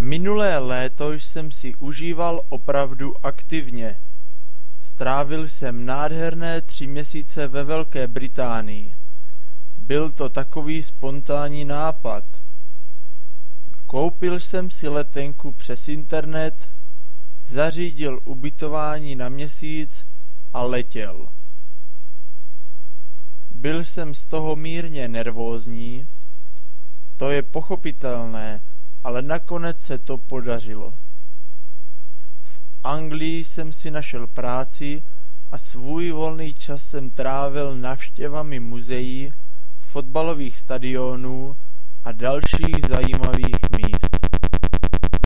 Minulé léto jsem si užíval opravdu aktivně. Strávil jsem nádherné tři měsíce ve Velké Británii. Byl to takový spontánní nápad. Koupil jsem si letenku přes internet, zařídil ubytování na měsíc a letěl. Byl jsem z toho mírně nervózní, to je pochopitelné, ale nakonec se to podařilo. V Anglii jsem si našel práci a svůj volný čas jsem trávil navštěvami muzeí, fotbalových stadionů a dalších zajímavých míst.